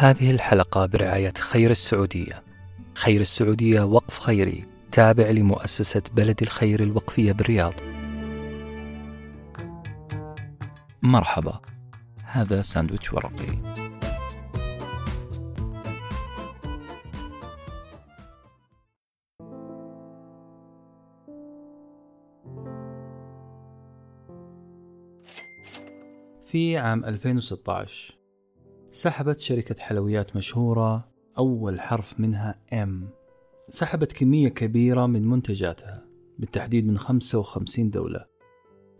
هذه الحلقة برعاية خير السعودية. خير السعودية وقف خيري تابع لمؤسسة بلد الخير الوقفية بالرياض. مرحبا. هذا ساندويتش ورقي. في عام 2016 سحبت شركة حلويات مشهورة أول حرف منها M. سحبت كمية كبيرة من منتجاتها بالتحديد من 55 دولة.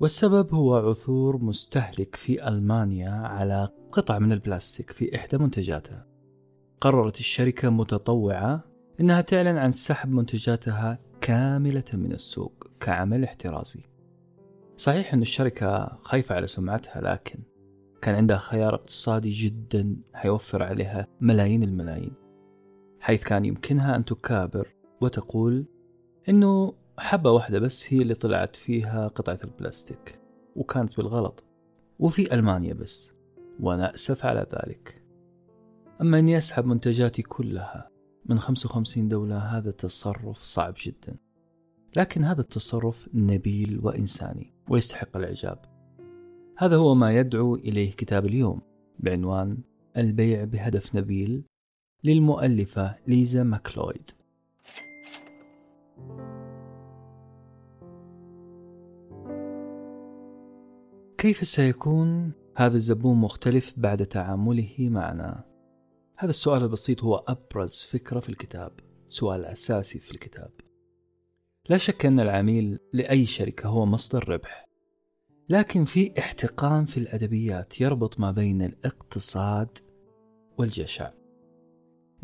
والسبب هو عثور مستهلك في ألمانيا على قطع من البلاستيك في إحدى منتجاتها. قررت الشركة متطوعة أنها تعلن عن سحب منتجاتها كاملة من السوق كعمل احترازي. صحيح أن الشركة خايفة على سمعتها لكن كان عندها خيار اقتصادي جدا حيوفر عليها ملايين الملايين حيث كان يمكنها أن تكابر وتقول أنه حبة واحدة بس هي اللي طلعت فيها قطعة البلاستيك وكانت بالغلط وفي ألمانيا بس وأنا أسف على ذلك. أما أني أسحب منتجاتي كلها من 55 دولة هذا تصرف صعب جدا لكن هذا التصرف نبيل وإنساني ويستحق الإعجاب. هذا هو ما يدعو إليه كتاب اليوم بعنوان البيع بهدف نبيل للمؤلفة ليزا ماكلويد. كيف سيكون هذا الزبون مختلف بعد تعامله معنا؟ هذا السؤال البسيط هو أبرز فكرة في الكتاب سؤال أساسي في الكتاب. لا شك أن العميل لأي شركة هو مصدر ربح. لكن في احتقان في الأدبيات يربط ما بين الاقتصاد والجشع.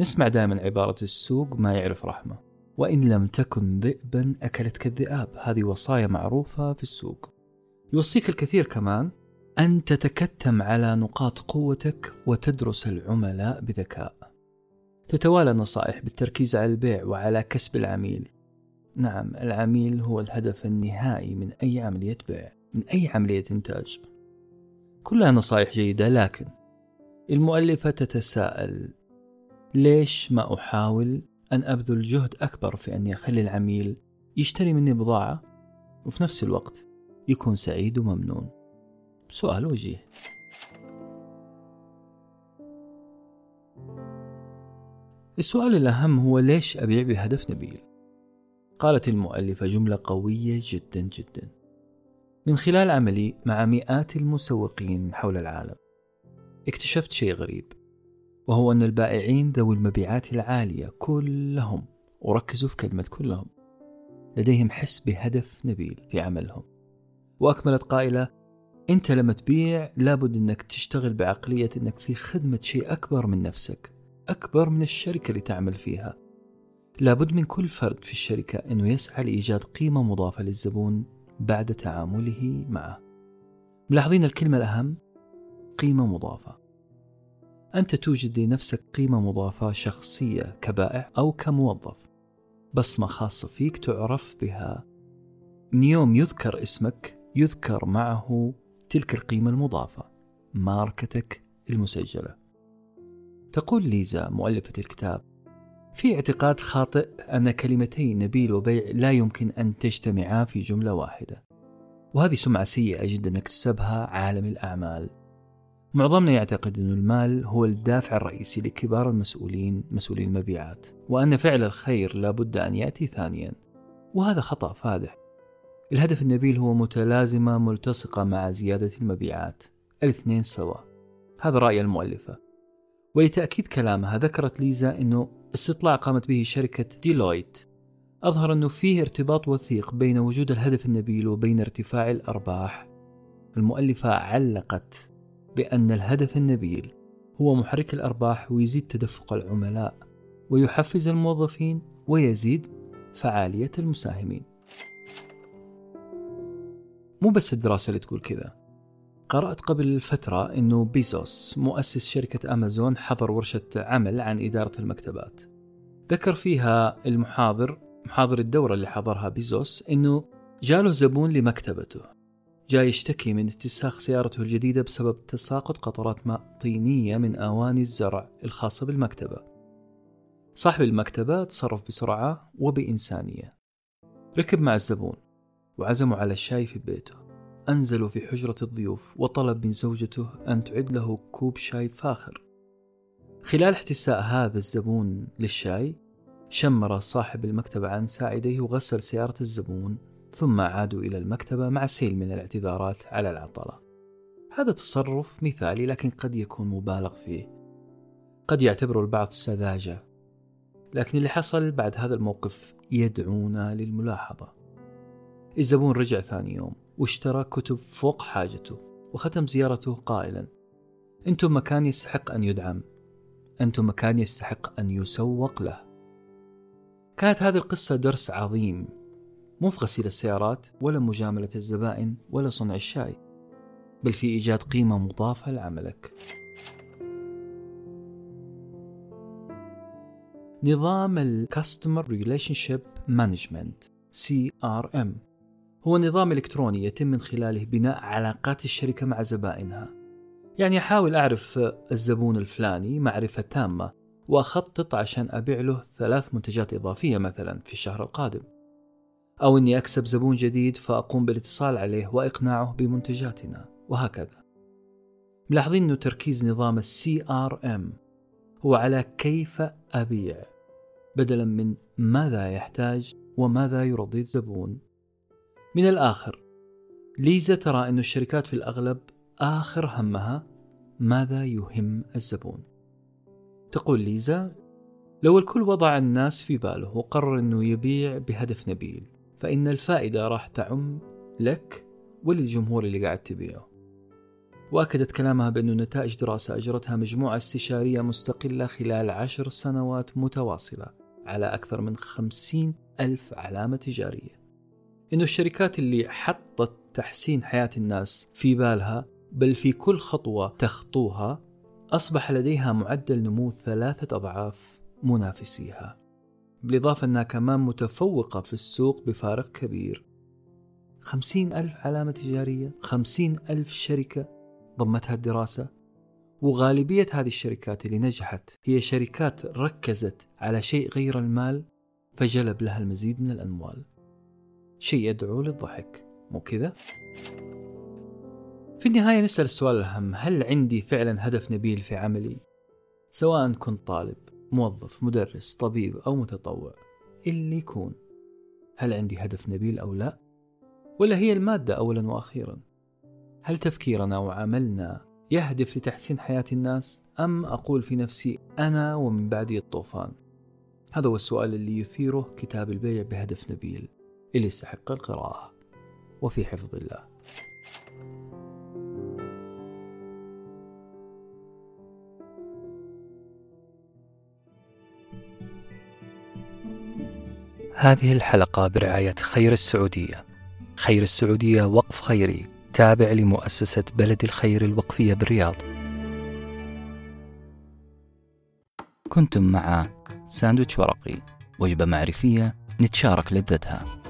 نسمع دائما عبارة السوق ما يعرف رحمة وإن لم تكن ذئبا أكلتك الذئاب. هذه وصايا معروفة في السوق. يوصيك الكثير كمان أن تتكتم على نقاط قوتك وتدرس العملاء بذكاء. تتوالى النصائح بالتركيز على البيع وعلى كسب العميل. نعم العميل هو الهدف النهائي من أي عملية بيع. من أي عملية إنتاج. كلها نصائح جيدة لكن المؤلفة تتساءل ليش ما أحاول أن أبذل جهد أكبر في أني أخلي العميل يشتري مني بضاعة وفي نفس الوقت يكون سعيد وممنون؟ سؤال وجيه. السؤال الأهم هو ليش أبيع بهدف نبيل؟ قالت المؤلفة جملة قوية جدا جدا. من خلال عملي مع مئات المسوقين حول العالم. اكتشفت شيء غريب وهو أن البائعين ذوي المبيعات العالية كلهم وركزوا في كلمة كلهم لديهم حس بهدف نبيل في عملهم. وأكملت قائلة أنت لما تبيع لابد أنك تشتغل بعقلية أنك في خدمة شيء أكبر من نفسك أكبر من الشركة اللي تعمل فيها. لابد من كل فرد في الشركة أنه يسعى لإيجاد قيمة مضافة للزبون بعد تعامله معه. ملاحظين الكلمة الأهم؟ قيمة مضافة. أنت توجد لنفسك قيمة مضافة شخصية كبائع أو كموظف. بصمة خاصة فيك تعرف بها. من يوم يذكر اسمك يذكر معه تلك القيمة المضافة ماركتك المسجلة. تقول ليزا مؤلفة الكتاب في اعتقاد خاطئ أن كلمتي نبيل وبيع لا يمكن أن تجتمعا في جملة واحدة. وهذه سمعة سيئة جدا اكتسبها عالم الأعمال. معظمنا يعتقد أن المال هو الدافع الرئيسي لكبار المسؤولين مسؤولي المبيعات وأن فعل الخير لابد أن يأتي ثانيا. وهذا خطأ فادح. الهدف النبيل هو متلازمة ملتصقة مع زيادة المبيعات. الاثنين سوا. هذا رأي المؤلفة. ولتأكيد كلامها ذكرت ليزا أنه استطلاع قامت به شركة ديلويت. أظهر أنه فيه ارتباط وثيق بين وجود الهدف النبيل وبين ارتفاع الأرباح. المؤلفة علقت بأن الهدف النبيل هو محرك الأرباح ويزيد تدفق العملاء ويحفز الموظفين ويزيد فعالية المساهمين. مو بس الدراسة اللي تقول كذا. قرأت قبل فترة أنه بيزوس مؤسس شركة أمازون حضر ورشة عمل عن إدارة المكتبات. ذكر فيها المحاضر محاضر الدورة اللي حضرها بيزوس أنه جاله زبون لمكتبته. جاء يشتكي من اتساخ سيارته الجديدة بسبب تساقط قطرات ماء طينية من أواني الزرع الخاصة بالمكتبة. صاحب المكتبة تصرف بسرعة وبإنسانية. ركب مع الزبون وعزموا على الشاي في بيته. أنزلوا في حجرة الضيوف وطلب من زوجته أن تعد له كوب شاي فاخر. خلال احتساء هذا الزبون للشاي شمر صاحب المكتبة عن ساعديه وغسل سيارة الزبون ثم عادوا إلى المكتبة مع سيل من الاعتذارات على العطلة. هذا تصرف مثالي لكن قد يكون مبالغ فيه. قد يعتبره البعض سذاجة. لكن اللي حصل بعد هذا الموقف يدعونا للملاحظة. الزبون رجع ثاني يوم. واشترى كتب فوق حاجته وختم زيارته قائلا. أنتم مكان يستحق أن يدعم. أنتم مكان يستحق أن يسوق له. كانت هذه القصة درس عظيم مو في غسيل السيارات ولا مجاملة الزبائن ولا صنع الشاي بل في إيجاد قيمة مضافة لعملك. نظام ال Customer Relationship Management CRM هو نظام إلكتروني يتم من خلاله بناء علاقات الشركة مع زبائنها. يعني أحاول أعرف الزبون الفلاني معرفة تامة وأخطط عشان أبيع له ثلاث منتجات إضافية مثلا في الشهر القادم. أو أني أكسب زبون جديد فأقوم بالاتصال عليه وإقناعه بمنتجاتنا وهكذا. ملاحظين أنه تركيز نظام آر إم هو على كيف أبيع بدلا من ماذا يحتاج وماذا يرضي الزبون. من الآخر ليزا ترى أن الشركات في الأغلب آخر همها ماذا يهم الزبون. تقول ليزا لو الكل وضع الناس في باله وقرر أنه يبيع بهدف نبيل فإن الفائدة راح تعم لك وللجمهور اللي قاعد تبيعه. وأكدت كلامها بأن نتائج دراسة أجرتها مجموعة استشارية مستقلة خلال عشر سنوات متواصلة على أكثر من خمسين ألف علامة تجارية. إنه الشركات اللي حطت تحسين حياة الناس في بالها بل في كل خطوة تخطوها أصبح لديها معدل نمو ثلاثة أضعاف منافسيها. بالإضافة أنها كمان متفوقة في السوق بفارق كبير. خمسين ألف علامة تجارية خمسين ألف شركة ضمتها الدراسة. وغالبية هذه الشركات اللي نجحت هي شركات ركزت على شيء غير المال فجلب لها المزيد من الأموال. شيء يدعو للضحك مو كذا؟ في النهاية نسأل السؤال الأهم هل عندي فعلا هدف نبيل في عملي؟ سواء كنت طالب موظف مدرس طبيب أو متطوع اللي يكون هل عندي هدف نبيل أو لا؟ ولا هي المادة أولا وأخيرا؟ هل تفكيرنا وعملنا يهدف لتحسين حياة الناس أم أقول في نفسي أنا ومن بعدي الطوفان؟ هذا هو السؤال اللي يثيره كتاب البيع بهدف نبيل اللي يستحق القراءة. وفي حفظ الله. هذه الحلقة برعاية خير السعودية. خير السعودية وقف خيري تابع لمؤسسة بلد الخير الوقفية بالرياض. كنتم مع ساندويتش ورقي وجبة معرفية نتشارك لذتها.